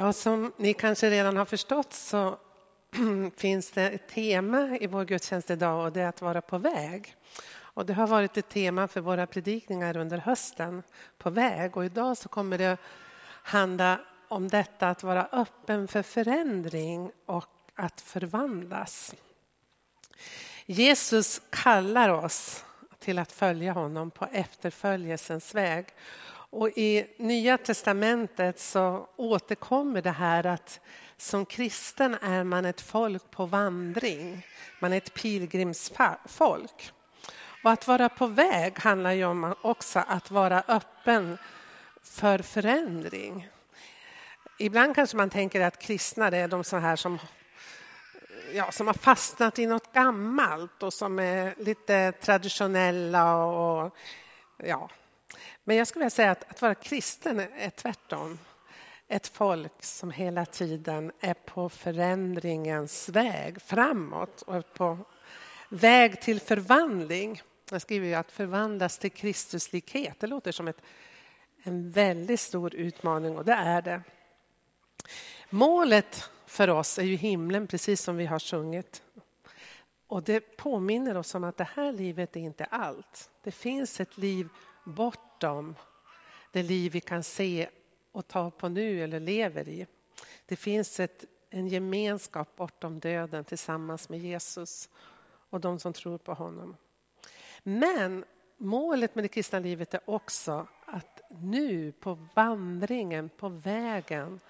Ja, som ni kanske redan har förstått så finns det ett tema i vår gudstjänst idag och det är att vara på väg. Och det har varit ett tema för våra predikningar under hösten, på väg. Och idag så kommer det handla om detta att vara öppen för förändring och att förvandlas. Jesus kallar oss till att följa honom på efterföljelsens väg. Och I Nya testamentet så återkommer det här att som kristen är man ett folk på vandring. Man är ett pilgrimsfolk. Och att vara på väg handlar ju om också att vara öppen för förändring. Ibland kanske man tänker att kristna är de så här som, ja, som har fastnat i något gammalt och som är lite traditionella och ja, men jag skulle vilja säga att, att vara kristen är tvärtom. Ett folk som hela tiden är på förändringens väg framåt och på väg till förvandling. Jag skriver ju att förvandlas till Kristuslikhet. Det låter som ett, en väldigt stor utmaning och det är det. Målet för oss är ju himlen, precis som vi har sjungit. Och det påminner oss om att det här livet är inte allt. Det finns ett liv bortom det liv vi kan se och ta på nu eller lever i. Det finns ett, en gemenskap bortom döden tillsammans med Jesus och de som tror på honom. Men målet med det kristna livet är också att nu på vandringen, på vägen,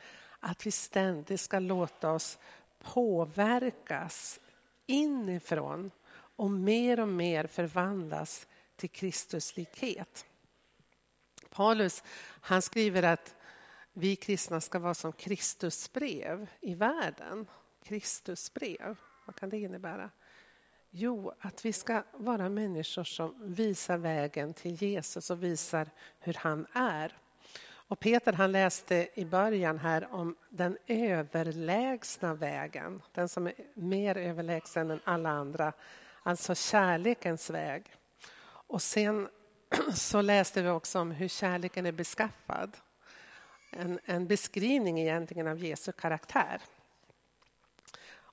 att vi ständigt ska låta oss påverkas inifrån och mer och mer förvandlas till Kristuslikhet. Paulus han skriver att vi kristna ska vara som Kristusbrev i världen. Kristusbrev, vad kan det innebära? Jo, att vi ska vara människor som visar vägen till Jesus och visar hur han är. Och Peter han läste i början här om den överlägsna vägen, den som är mer överlägsen än alla andra, alltså kärlekens väg. Och sen så läste vi också om hur kärleken är beskaffad. En, en beskrivning egentligen av Jesu karaktär.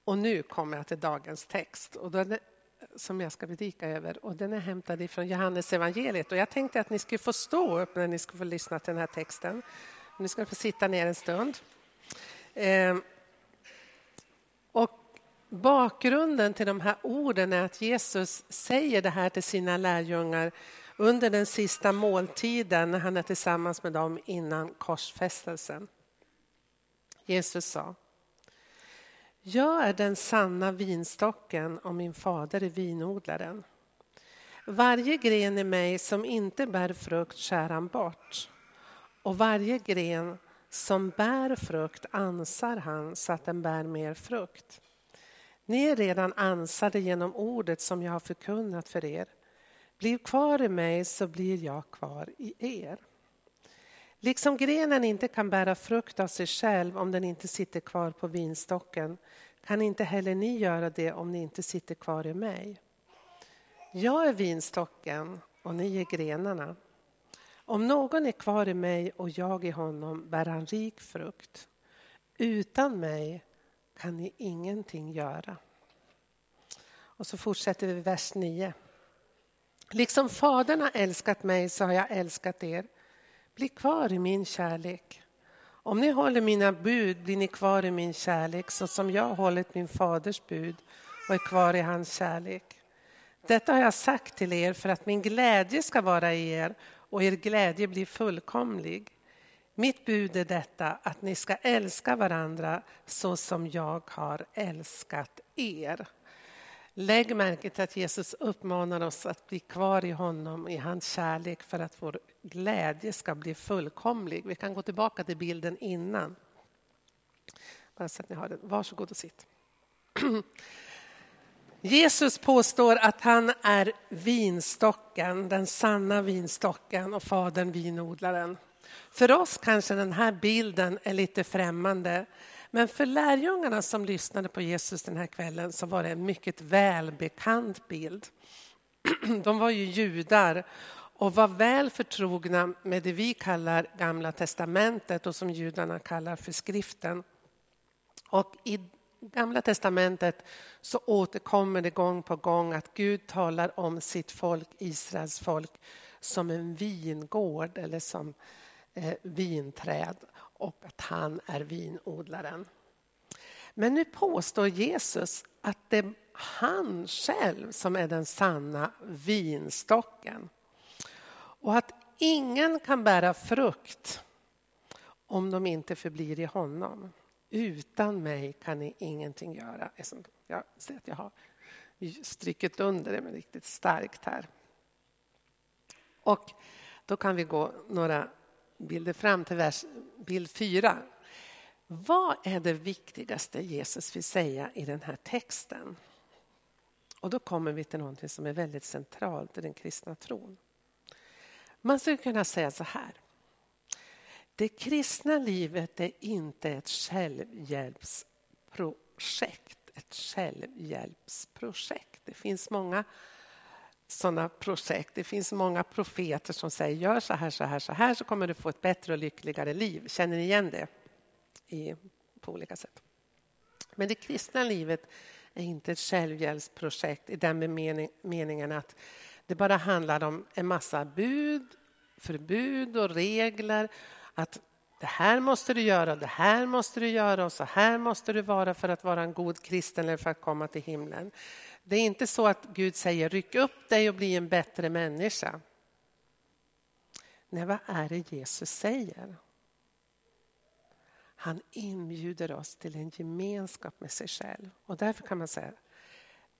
Och nu kommer jag till dagens text och den, som jag ska predika över. Och den är hämtad från Johannes evangeliet. Och Jag tänkte att ni skulle få stå upp när ni ska få lyssna till den här texten. Ni ska få sitta ner en stund. Eh, och bakgrunden till de här orden är att Jesus säger det här till sina lärjungar under den sista måltiden när han är tillsammans med dem innan korsfästelsen. Jesus sa Jag är den sanna vinstocken och min fader är vinodlaren. Varje gren i mig som inte bär frukt skär han bort och varje gren som bär frukt ansar han så att den bär mer frukt. Ni är redan ansade genom ordet som jag har förkunnat för er. Bliv kvar i mig så blir jag kvar i er. Liksom grenen inte kan bära frukt av sig själv om den inte sitter kvar på vinstocken kan inte heller ni göra det om ni inte sitter kvar i mig. Jag är vinstocken och ni är grenarna. Om någon är kvar i mig och jag i honom bär han rik frukt. Utan mig kan ni ingenting göra. Och så fortsätter vi vers 9. Liksom Fadern har älskat mig så har jag älskat er. Bli kvar i min kärlek. Om ni håller mina bud blir ni kvar i min kärlek så som jag har hållit min faders bud och är kvar i hans kärlek. Detta har jag sagt till er för att min glädje ska vara i er och er glädje blir fullkomlig. Mitt bud är detta, att ni ska älska varandra så som jag har älskat er. Lägg märke till att Jesus uppmanar oss att bli kvar i honom, i hans kärlek för att vår glädje ska bli fullkomlig. Vi kan gå tillbaka till bilden innan. Bara så att ni har den. Varsågod och sitt. Jesus påstår att han är vinstocken, den sanna vinstocken och Fadern vinodlaren. För oss kanske den här bilden är lite främmande men för lärjungarna som lyssnade på Jesus den här kvällen så var det en mycket välbekant bild. De var ju judar och var väl förtrogna med det vi kallar Gamla testamentet och som judarna kallar för skriften. Och i Gamla testamentet så återkommer det gång på gång att Gud talar om sitt folk, Israels folk, som en vingård eller som eh, vinträd och att han är vinodlaren. Men nu påstår Jesus att det är han själv som är den sanna vinstocken. Och att ingen kan bära frukt om de inte förblir i honom. Utan mig kan ni ingenting göra. Jag ser att jag har strykit under det med riktigt starkt här. Och då kan vi gå några bilder fram till vers, bild fyra. Vad är det viktigaste Jesus vill säga i den här texten? Och då kommer vi till någonting som är väldigt centralt i den kristna tron. Man skulle kunna säga så här. Det kristna livet är inte ett självhjälpsprojekt. Ett självhjälpsprojekt. Det finns många sådana projekt. Det finns många profeter som säger gör så här, så här, så här så kommer du få ett bättre och lyckligare liv. Känner ni igen det? I, på olika sätt. Men det kristna livet är inte ett självhjälpsprojekt i den meningen att det bara handlar om en massa bud, förbud och regler. Att det här måste du göra, det här måste du göra och så här måste du vara för att vara en god kristen eller för att komma till himlen. Det är inte så att Gud säger ryck upp dig och bli en bättre människa. Nej, vad är det Jesus säger? Han inbjuder oss till en gemenskap med sig själv. Och därför kan man säga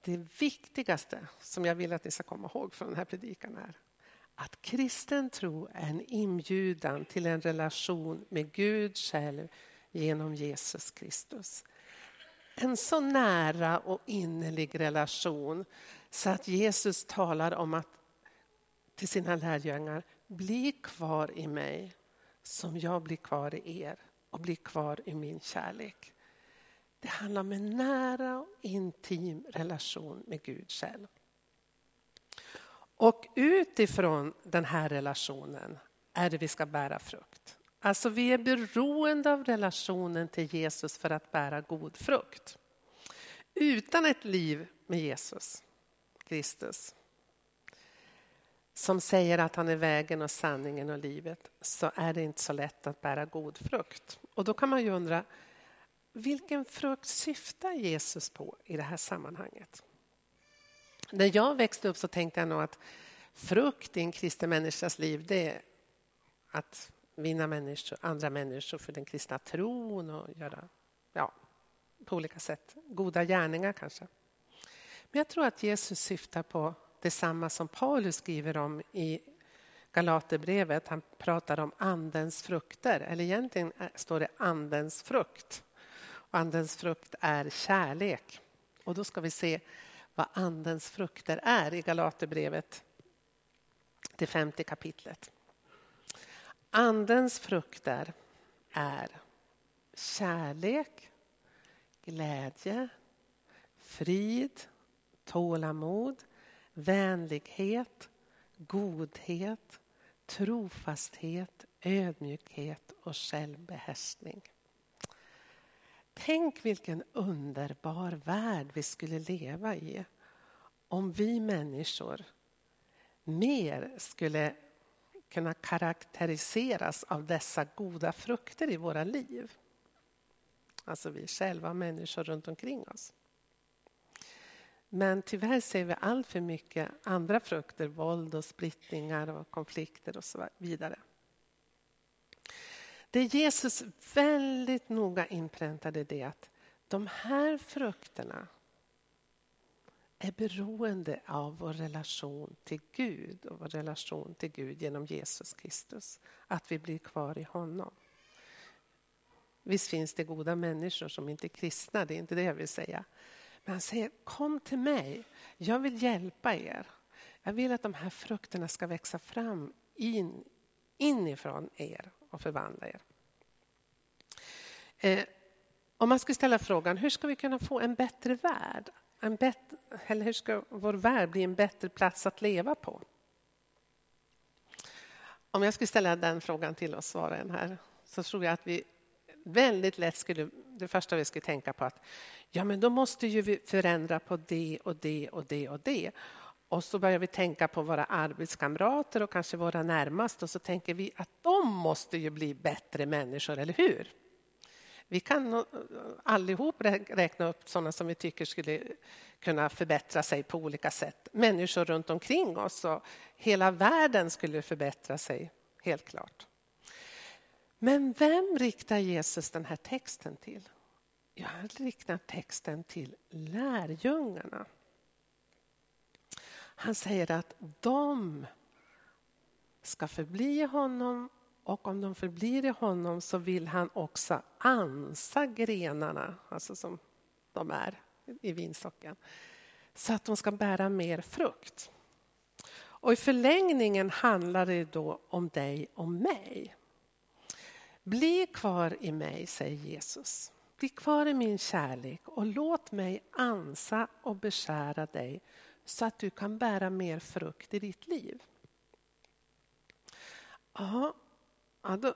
det viktigaste som jag vill att ni ska komma ihåg från den här predikan är att kristen tro är en inbjudan till en relation med Gud själv genom Jesus Kristus. En så nära och innerlig relation så att Jesus talar om att till sina lärjungar, bli kvar i mig som jag blir kvar i er och bli kvar i min kärlek. Det handlar om en nära och intim relation med Gud själv. Och utifrån den här relationen är det vi ska bära frukt. Alltså vi är beroende av relationen till Jesus för att bära god frukt. Utan ett liv med Jesus Kristus som säger att han är vägen och sanningen och livet så är det inte så lätt att bära god frukt. Och då kan man ju undra vilken frukt syftar Jesus på i det här sammanhanget? När jag växte upp så tänkte jag nog att frukt i en kristen människas liv det är att vinna människor, andra människor för den kristna tron och göra ja, på olika sätt goda gärningar kanske. Men jag tror att Jesus syftar på detsamma som Paulus skriver om i Galaterbrevet. Han pratar om andens frukter, eller egentligen står det andens frukt. Och andens frukt är kärlek. Och då ska vi se vad andens frukter är i Galaterbrevet, det femte kapitlet. Andens frukter är kärlek, glädje, frid, tålamod, vänlighet, godhet, trofasthet, ödmjukhet och självbehärskning. Tänk vilken underbar värld vi skulle leva i om vi människor mer skulle kunna karaktäriseras av dessa goda frukter i våra liv. Alltså vi själva människor runt omkring oss. Men tyvärr ser vi allt för mycket andra frukter, våld och splittringar och konflikter och så vidare. Det Jesus väldigt noga inpräntade det att de här frukterna är beroende av vår relation till Gud och vår relation till Gud genom Jesus Kristus. Att vi blir kvar i honom. Visst finns det goda människor som inte är kristna, det är inte det jag vill säga. Men han säger, kom till mig, jag vill hjälpa er. Jag vill att de här frukterna ska växa fram in, inifrån er och förvandla er. Eh, om man skulle ställa frågan, hur ska vi kunna få en bättre värld? En bättre, eller hur ska vår värld bli en bättre plats att leva på? Om jag skulle ställa den frågan till oss var och en här så tror jag att vi väldigt lätt skulle, det första vi skulle tänka på att ja men då måste ju vi förändra på det och det och det och det. Och så börjar vi tänka på våra arbetskamrater och kanske våra närmaste och så tänker vi att de måste ju bli bättre människor, eller hur? Vi kan eh, allihop räkna upp sådana som vi tycker skulle kunna förbättra sig på olika sätt. Människor runt omkring oss och hela världen skulle förbättra sig, helt klart. Men vem riktar Jesus den här texten till? Ja, han riktar texten till lärjungarna. Han säger att de ska förbli honom och om de förblir i honom så vill han också ansa grenarna, alltså som de är i vinstocken, så att de ska bära mer frukt. Och i förlängningen handlar det då om dig och mig. Bli kvar i mig, säger Jesus. Bli kvar i min kärlek och låt mig ansa och beskära dig så att du kan bära mer frukt i ditt liv. Ja, ja då,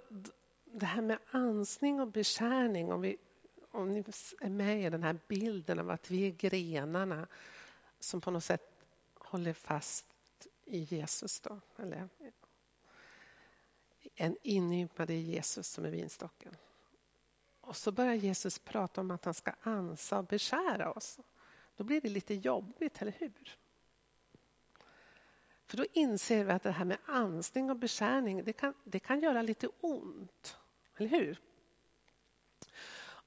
det här med ansning och beskärning, om, vi, om ni är med i den här bilden av att vi är grenarna som på något sätt håller fast i Jesus. Då, eller en inympad i Jesus som är vinstocken. Och så börjar Jesus prata om att han ska ansa och beskära oss. Då blir det lite jobbigt, eller hur? För då inser vi att det här med ansning och beskärning, det kan, det kan göra lite ont. Eller hur?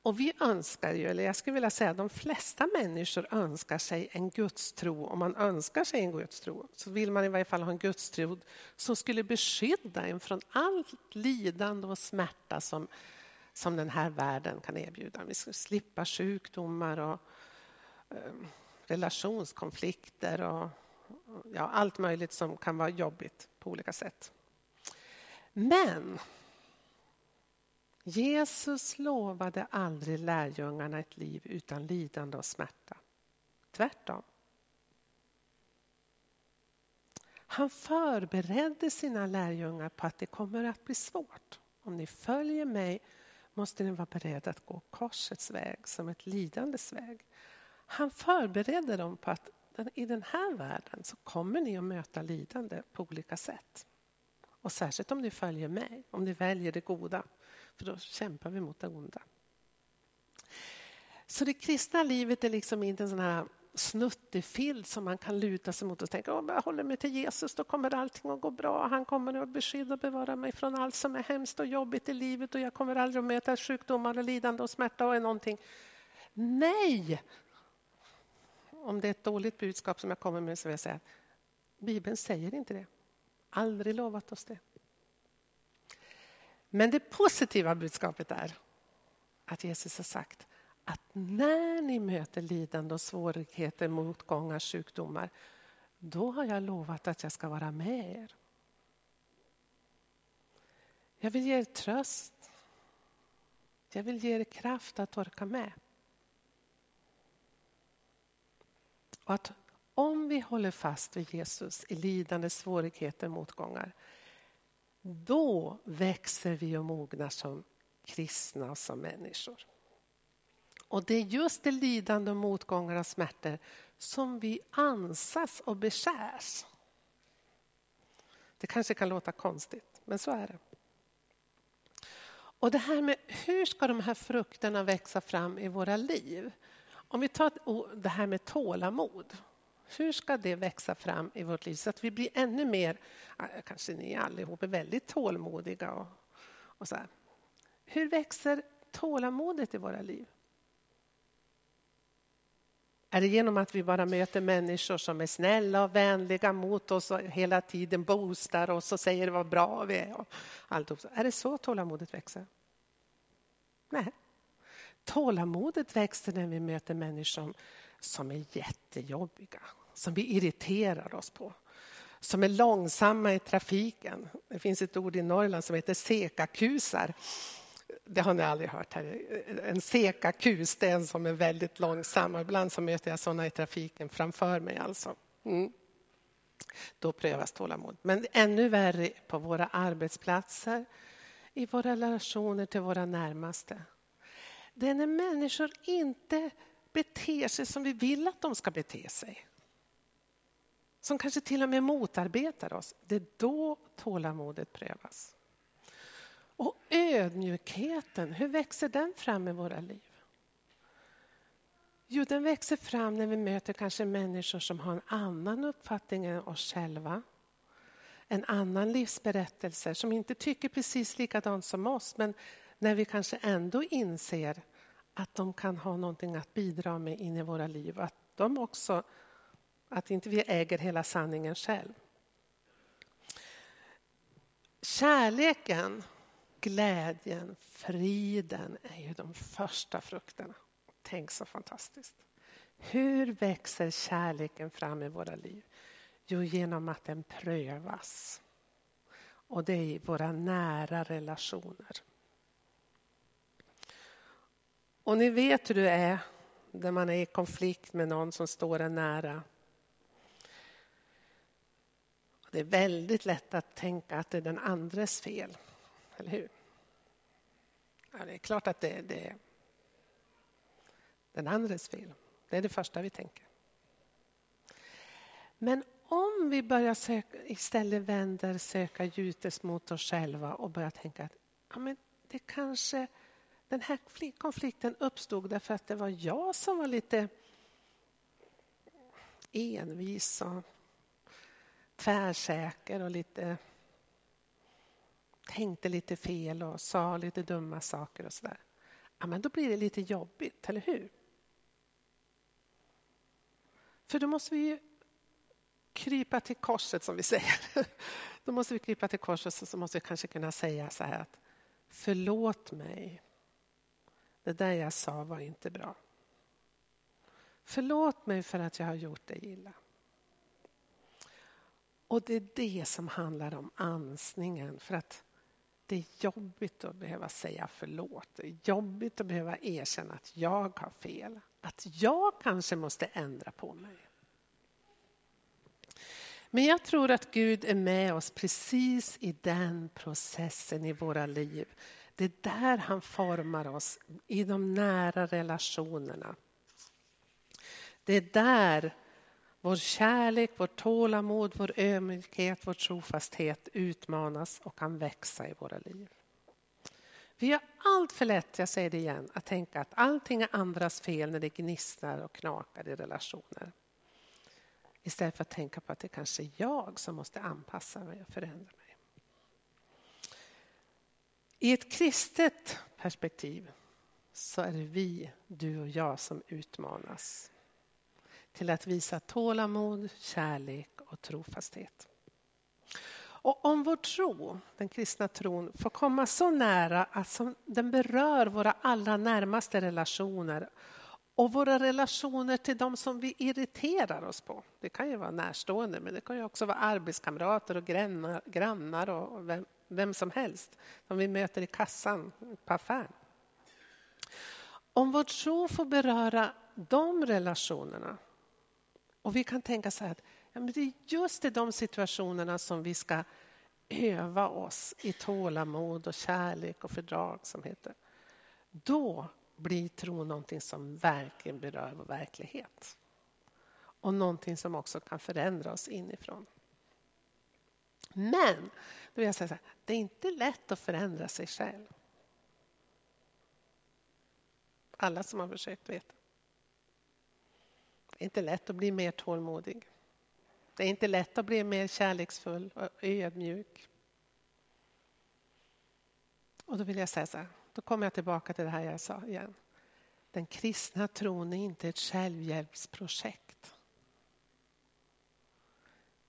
Och vi önskar ju, eller jag skulle vilja säga de flesta människor önskar sig en gudstro. Om man önskar sig en gudstro så vill man i varje fall ha en gudstro som skulle beskydda en från allt lidande och smärta som, som den här världen kan erbjuda. Vi ska slippa sjukdomar och eh, relationskonflikter och ja, allt möjligt som kan vara jobbigt på olika sätt. Men Jesus lovade aldrig lärjungarna ett liv utan lidande och smärta. Tvärtom. Han förberedde sina lärjungar på att det kommer att bli svårt. Om ni följer mig måste ni vara beredda att gå korsets väg som ett lidandes väg. Han förberedde dem på att i den här världen så kommer ni att möta lidande på olika sätt. Och särskilt om ni följer mig, om ni väljer det goda. För då kämpar vi mot det onda. Så det kristna livet är liksom inte en sån här snuttefilt som man kan luta sig mot och tänka om jag håller mig till Jesus då kommer allting att gå bra. Han kommer att beskydda och bevara mig från allt som är hemskt och jobbigt i livet och jag kommer aldrig att möta sjukdomar och lidande och smärta och någonting. Nej! Om det är ett dåligt budskap som jag kommer med så vill jag säga att Bibeln säger inte det. Aldrig lovat oss det. Men det positiva budskapet är att Jesus har sagt att när ni möter lidande och svårigheter, motgångar, sjukdomar, då har jag lovat att jag ska vara med er. Jag vill ge er tröst. Jag vill ge er kraft att orka med. Och att om vi håller fast vid Jesus i lidande, svårigheter, motgångar, då växer vi och mognar som kristna och som människor. Och det är just det lidande och motgångar och smärtor som vi ansas och beskärs. Det kanske kan låta konstigt, men så är det. Och det här med hur ska de här frukterna växa fram i våra liv? Om vi tar det här med tålamod. Hur ska det växa fram i vårt liv så att vi blir ännu mer, kanske ni allihop är väldigt tålmodiga och, och så här. Hur växer tålamodet i våra liv? Är det genom att vi bara möter människor som är snälla och vänliga mot oss och hela tiden boostar oss och säger vad bra vi är? Och allt. Är det så tålamodet växer? Nej. Tålamodet växer när vi möter människor som är jättejobbiga, som vi irriterar oss på, som är långsamma i trafiken. Det finns ett ord i Norrland som heter sekakusar. Det har ni aldrig hört här. En sekakus, det är en som är väldigt långsam. Ibland så möter jag sådana i trafiken framför mig. Alltså. Mm. Då prövas tålamod. Men ännu värre på våra arbetsplatser, i våra relationer till våra närmaste. Det är när människor inte beter sig som vi vill att de ska bete sig. Som kanske till och med motarbetar oss. Det är då tålamodet prövas. Och ödmjukheten, hur växer den fram i våra liv? Jo, den växer fram när vi möter kanske människor som har en annan uppfattning än oss själva. En annan livsberättelse, som inte tycker precis likadant som oss. Men när vi kanske ändå inser att de kan ha någonting att bidra med in i våra liv. Att de också, att inte vi äger hela sanningen själv. Kärleken, glädjen, friden är ju de första frukterna. Tänk så fantastiskt. Hur växer kärleken fram i våra liv? Jo, genom att den prövas. Och det är i våra nära relationer. Och ni vet hur det är när man är i konflikt med någon som står en nära. Det är väldigt lätt att tänka att det är den andres fel, eller hur? Ja, det är klart att det, det är den andres fel. Det är det första vi tänker. Men om vi börjar söka, istället vänder söka ljuset mot oss själva och börjar tänka att ja, men det kanske, den här konflikten uppstod därför att det var jag som var lite envis och tvärsäker och lite tänkte lite fel och sa lite dumma saker och sådär. Ja, men då blir det lite jobbigt, eller hur? För då måste vi ju krypa till korset som vi säger. Då måste vi krypa till korset så måste vi kanske kunna säga så här att förlåt mig. Det där jag sa var inte bra. Förlåt mig för att jag har gjort dig illa. Och det är det som handlar om ansningen. För att det är jobbigt att behöva säga förlåt. Det är jobbigt att behöva erkänna att jag har fel. Att jag kanske måste ändra på mig. Men jag tror att Gud är med oss precis i den processen i våra liv. Det är där han formar oss, i de nära relationerna. Det är där vår kärlek, vårt tålamod, vår ödmjukhet, vår trofasthet utmanas och kan växa i våra liv. Vi har allt för lätt, jag säger det igen, att tänka att allting är andras fel när det gnisslar och knakar i relationer. Istället för att tänka på att det kanske är jag som måste anpassa mig och förändra mig. I ett kristet perspektiv så är det vi, du och jag, som utmanas till att visa tålamod, kärlek och trofasthet. Och om vår tro, den kristna tron, får komma så nära att den berör våra allra närmaste relationer och våra relationer till de som vi irriterar oss på. Det kan ju vara närstående, men det kan ju också vara arbetskamrater och grannar, och vem, vem som helst som vi möter i kassan på affären. Om vår tro får beröra de relationerna och vi kan tänka så här att ja, men det är just i de situationerna som vi ska öva oss i tålamod och kärlek och fördragsamhet. Då blir tro någonting som verkligen berör vår verklighet. Och någonting som också kan förändra oss inifrån. Men, då vill jag säga så här, det är inte lätt att förändra sig själv. Alla som har försökt vet. Det är inte lätt att bli mer tålmodig. Det är inte lätt att bli mer kärleksfull och ödmjuk. Och då vill jag säga så här, då kommer jag tillbaka till det här jag sa igen. Den kristna tron är inte ett självhjälpsprojekt.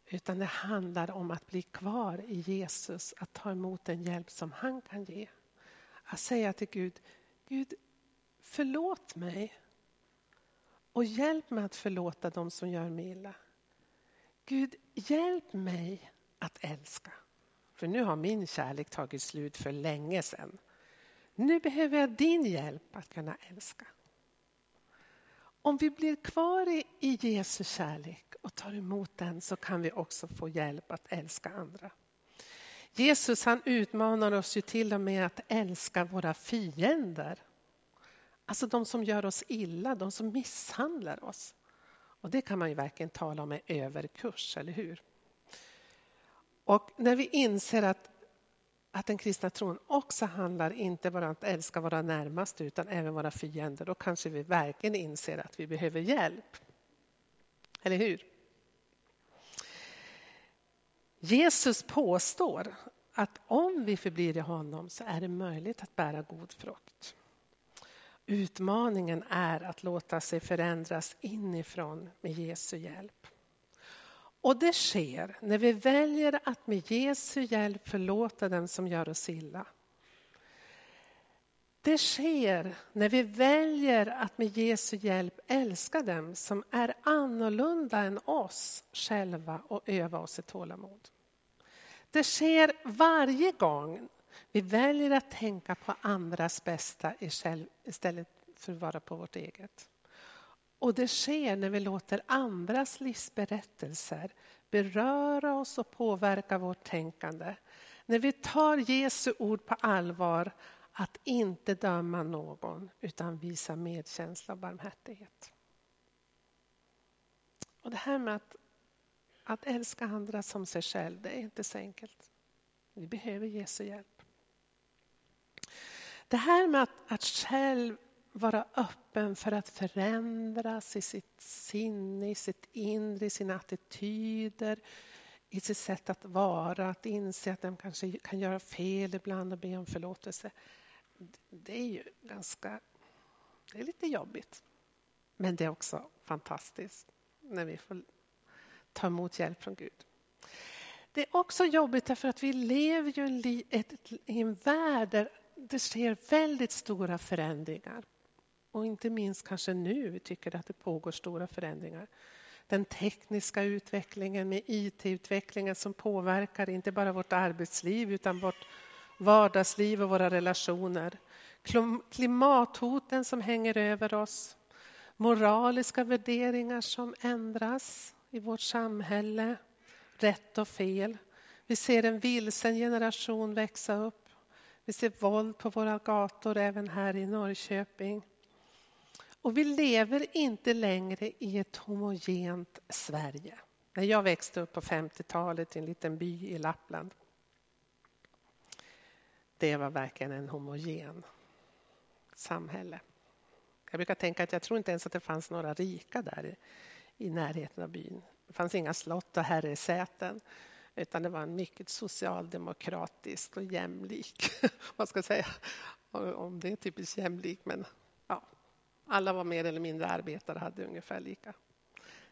Utan det handlar om att bli kvar i Jesus, att ta emot den hjälp som han kan ge. Att säga till Gud, Gud förlåt mig och hjälp mig att förlåta dem som gör mig illa. Gud, hjälp mig att älska. För nu har min kärlek tagit slut för länge sedan. Nu behöver jag din hjälp att kunna älska om vi blir kvar i, i Jesu kärlek och tar emot den så kan vi också få hjälp att älska andra. Jesus han utmanar oss ju till och med att älska våra fiender. Alltså de som gör oss illa, de som misshandlar oss. Och det kan man ju verkligen tala om är överkurs, eller hur? Och när vi inser att, att den kristna tron också handlar inte bara om att älska våra närmaste utan även våra fiender, då kanske vi verkligen inser att vi behöver hjälp. Eller hur? Jesus påstår att om vi förblir i honom så är det möjligt att bära god frukt. Utmaningen är att låta sig förändras inifrån med Jesu hjälp. Och det sker när vi väljer att med Jesu hjälp förlåta dem som gör oss illa. Det sker när vi väljer att med Jesu hjälp älska dem som är annorlunda än oss själva och öva oss i tålamod. Det sker varje gång vi väljer att tänka på andras bästa istället för att vara på vårt eget. Och det sker när vi låter andras livsberättelser beröra oss och påverka vårt tänkande. När vi tar Jesu ord på allvar att inte döma någon utan visa medkänsla och barmhärtighet. Och det här med att, att älska andra som sig själv, det är inte så enkelt. Vi behöver Jesu hjälp. Det här med att, att själv vara öppen för att förändras i sitt sinne, i sitt inre, i sina attityder, i sitt sätt att vara, att inse att den kanske kan göra fel ibland och be om förlåtelse. Det är ju ganska, det är lite jobbigt. Men det är också fantastiskt när vi får ta emot hjälp från Gud. Det är också jobbigt därför att vi lever ju i en värld där det sker väldigt stora förändringar. Och inte minst kanske nu vi tycker att det pågår stora förändringar. Den tekniska utvecklingen med IT-utvecklingen som påverkar inte bara vårt arbetsliv utan vårt vardagsliv och våra relationer. Klimathoten som hänger över oss. Moraliska värderingar som ändras i vårt samhälle. Rätt och fel. Vi ser en vilsen generation växa upp. Vi ser våld på våra gator även här i Norrköping. Och vi lever inte längre i ett homogent Sverige. När jag växte upp på 50-talet i en liten by i Lappland. Det var verkligen en homogen samhälle. Jag brukar tänka att jag tror inte ens att det fanns några rika där i, närheten av byn. Det fanns inga slott och herresäten. Utan det var en mycket socialdemokratisk och jämlik, vad ska jag säga, om det är typiskt jämlik, men alla var mer eller mindre arbetare hade ungefär lika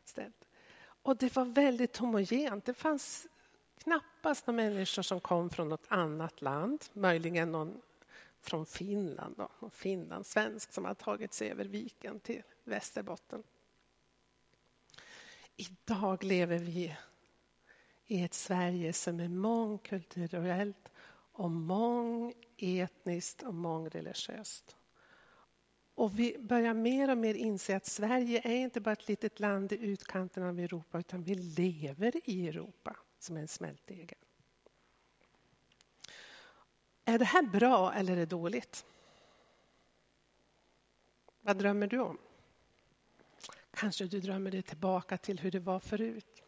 ställt. Och det var väldigt homogent. Det fanns knappast några människor som kom från något annat land, möjligen någon från Finland, då, någon finlandssvensk som har tagit sig över viken till Västerbotten. Idag lever vi i ett Sverige som är mångkulturellt och mångetniskt och mångreligiöst. Och vi börjar mer och mer inse att Sverige är inte bara ett litet land i utkanten av Europa utan vi lever i Europa som en smältdegel. Är det här bra eller är det dåligt? Vad drömmer du om? Kanske du drömmer dig tillbaka till hur det var förut.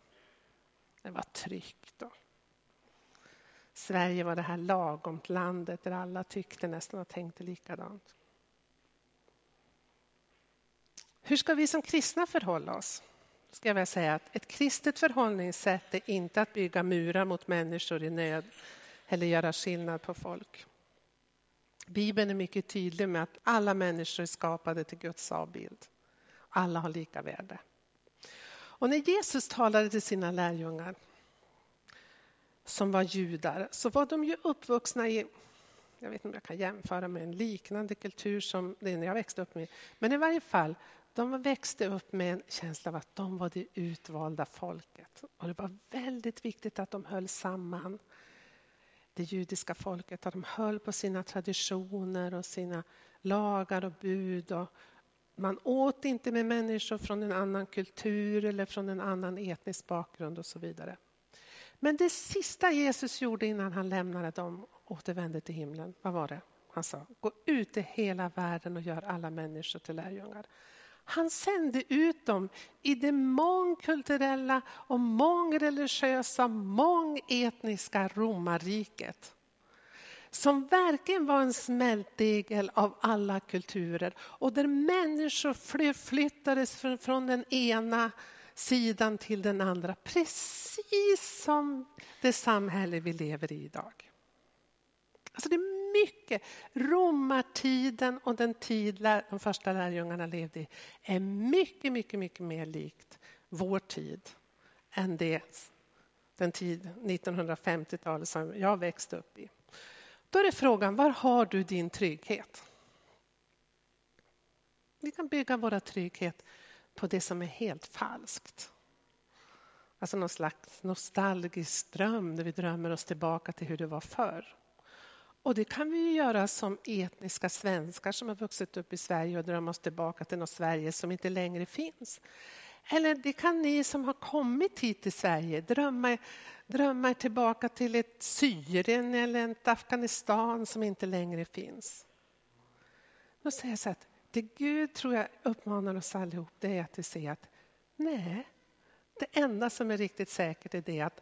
Det var tryggt. Och Sverige var det här lagomt landet där alla tyckte nästan och tänkte likadant. Hur ska vi som kristna förhålla oss? Ska jag väl säga att ett kristet förhållningssätt är inte att bygga murar mot människor i nöd eller göra skillnad på folk. Bibeln är mycket tydlig med att alla människor är skapade till Guds avbild. Alla har lika värde. Och när Jesus talade till sina lärjungar som var judar så var de ju uppvuxna i, jag vet inte om jag kan jämföra med en liknande kultur som den jag växte upp med, men i varje fall, de växte upp med en känsla av att de var det utvalda folket. Och det var väldigt viktigt att de höll samman det judiska folket, att de höll på sina traditioner och sina lagar och bud och man åt inte med människor från en annan kultur eller från en annan etnisk bakgrund och så vidare. Men det sista Jesus gjorde innan han lämnade dem och återvände till himlen, vad var det? Han sa, gå ut i hela världen och gör alla människor till lärjungar. Han sände ut dem i det mångkulturella och mångreligiösa, mångetniska romarriket som verkligen var en smältdegel av alla kulturer och där människor flyttades från den ena sidan till den andra precis som det samhälle vi lever i idag. Alltså det är mycket. Romartiden och den tid de första lärjungarna levde i är mycket, mycket, mycket mer likt vår tid än det, den tid, 1950-talet, som jag växte upp i. Då är det frågan, var har du din trygghet? Vi kan bygga vår trygghet på det som är helt falskt. Alltså någon slags nostalgisk dröm där vi drömmer oss tillbaka till hur det var förr. Och det kan vi göra som etniska svenskar som har vuxit upp i Sverige och drömmer oss tillbaka till något Sverige som inte längre finns. Eller det kan ni som har kommit hit till Sverige drömma, drömma er tillbaka till ett Syrien eller ett Afghanistan som inte längre finns. Då säger jag så att det Gud tror jag uppmanar oss allihop det är att vi ser att nej, det enda som är riktigt säkert är det att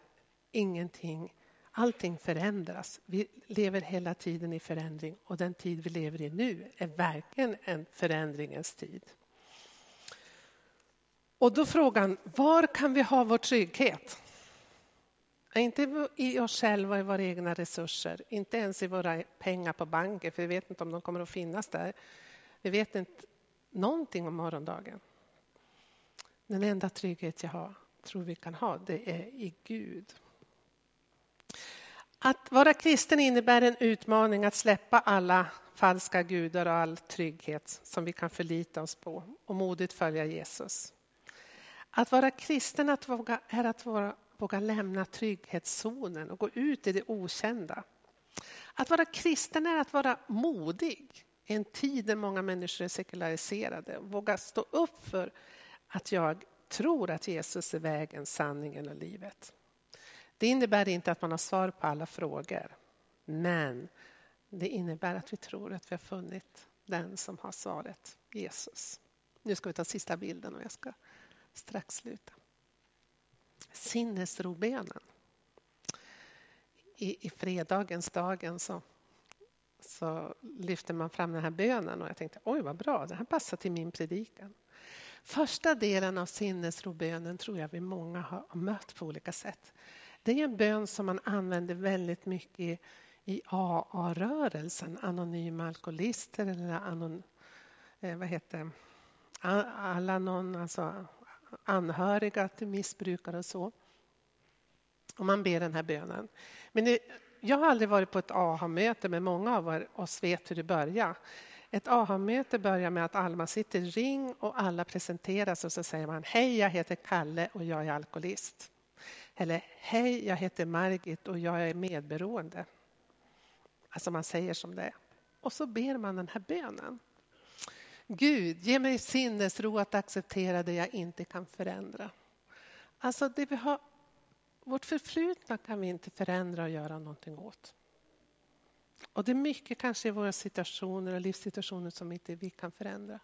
ingenting, allting förändras. Vi lever hela tiden i förändring och den tid vi lever i nu är verkligen en förändringens tid. Och då frågan, var kan vi ha vår trygghet? Inte i oss själva, i våra egna resurser, inte ens i våra pengar på banken, för vi vet inte om de kommer att finnas där. Vi vet inte någonting om morgondagen. Den enda trygghet jag har, tror vi kan ha, det är i Gud. Att vara kristen innebär en utmaning att släppa alla falska gudar och all trygghet som vi kan förlita oss på och modigt följa Jesus. Att vara kristen att våga, är att våga, våga lämna trygghetszonen och gå ut i det okända. Att vara kristen är att vara modig i en tid där många människor är sekulariserade. Våga stå upp för att jag tror att Jesus är vägen, sanningen och livet. Det innebär inte att man har svar på alla frågor. Men det innebär att vi tror att vi har funnit den som har svaret, Jesus. Nu ska vi ta sista bilden och jag ska strax sluta. Sinnesrobönen. I, I fredagens dagen så, så lyfter man fram den här bönen och jag tänkte oj vad bra, det här passar till min predikan. Första delen av sinnesrobönen tror jag vi många har mött på olika sätt. Det är en bön som man använder väldigt mycket i, i AA-rörelsen, anonyma alkoholister eller anon, eh, vad heter Alanon, alltså anhöriga till missbrukare och så. Och man ber den här bönen. Men det, jag har aldrig varit på ett AHA-möte, men många av oss vet hur det börjar. Ett AHA-möte börjar med att Alma sitter i ring och alla presenteras och så säger man Hej, jag heter Kalle och jag är alkoholist. Eller Hej, jag heter Margit och jag är medberoende. Alltså man säger som det är. Och så ber man den här bönen. Gud, ge mig sinnesro att acceptera det jag inte kan förändra. Alltså det vi har, vårt förflutna kan vi inte förändra och göra någonting åt. Och det är mycket kanske i våra situationer och livssituationer som inte vi kan förändra.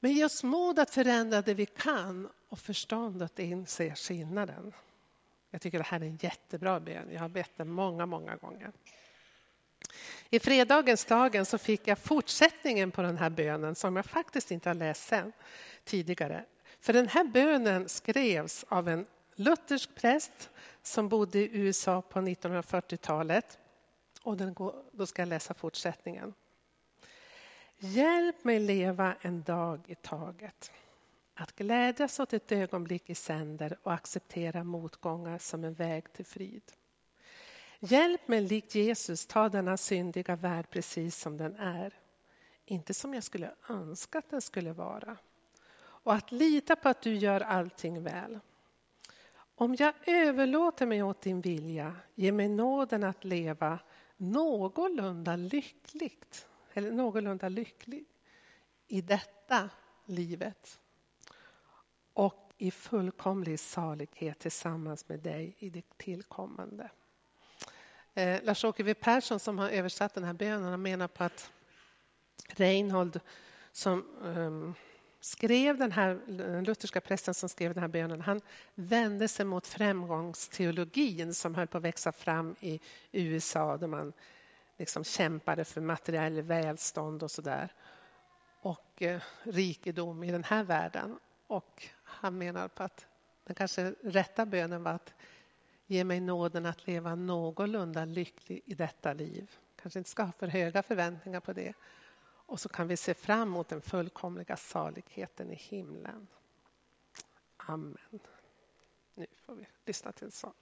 Men ge oss mod att förändra det vi kan och förstånd att inse skillnaden. Jag tycker det här är en jättebra bön. Jag har bett den många, många gånger. I fredagens dagen så fick jag fortsättningen på den här bönen som jag faktiskt inte har läst sen, tidigare. För den här bönen skrevs av en luthersk präst som bodde i USA på 1940-talet. Och den går, då ska jag läsa fortsättningen. Hjälp mig leva en dag i taget. Att glädjas åt ett ögonblick i sänder och acceptera motgångar som en väg till frid. Hjälp mig likt Jesus ta denna syndiga värld precis som den är. Inte som jag skulle önska att den skulle vara. Och att lita på att du gör allting väl. Om jag överlåter mig åt din vilja, ge mig nåden att leva någorlunda lyckligt, eller någorlunda lycklig i detta livet och i fullkomlig salighet tillsammans med dig i det tillkommande. Eh, Lars-Åke W Persson som har översatt den här bönen menar på att Reinhold som um, skrev den här, den lutherska prästen som skrev den här bönen, han vände sig mot framgångsteologin som höll på att växa fram i USA där man liksom kämpade för materiell välstånd och sådär. Och eh, rikedom i den här världen. Och han menar på att den kanske rätta bönen var att ge mig nåden att leva någorlunda lycklig i detta liv. Kanske inte ska ha för höga förväntningar på det. Och så kan vi se fram emot den fullkomliga saligheten i himlen. Amen. Nu får vi lyssna till en sång.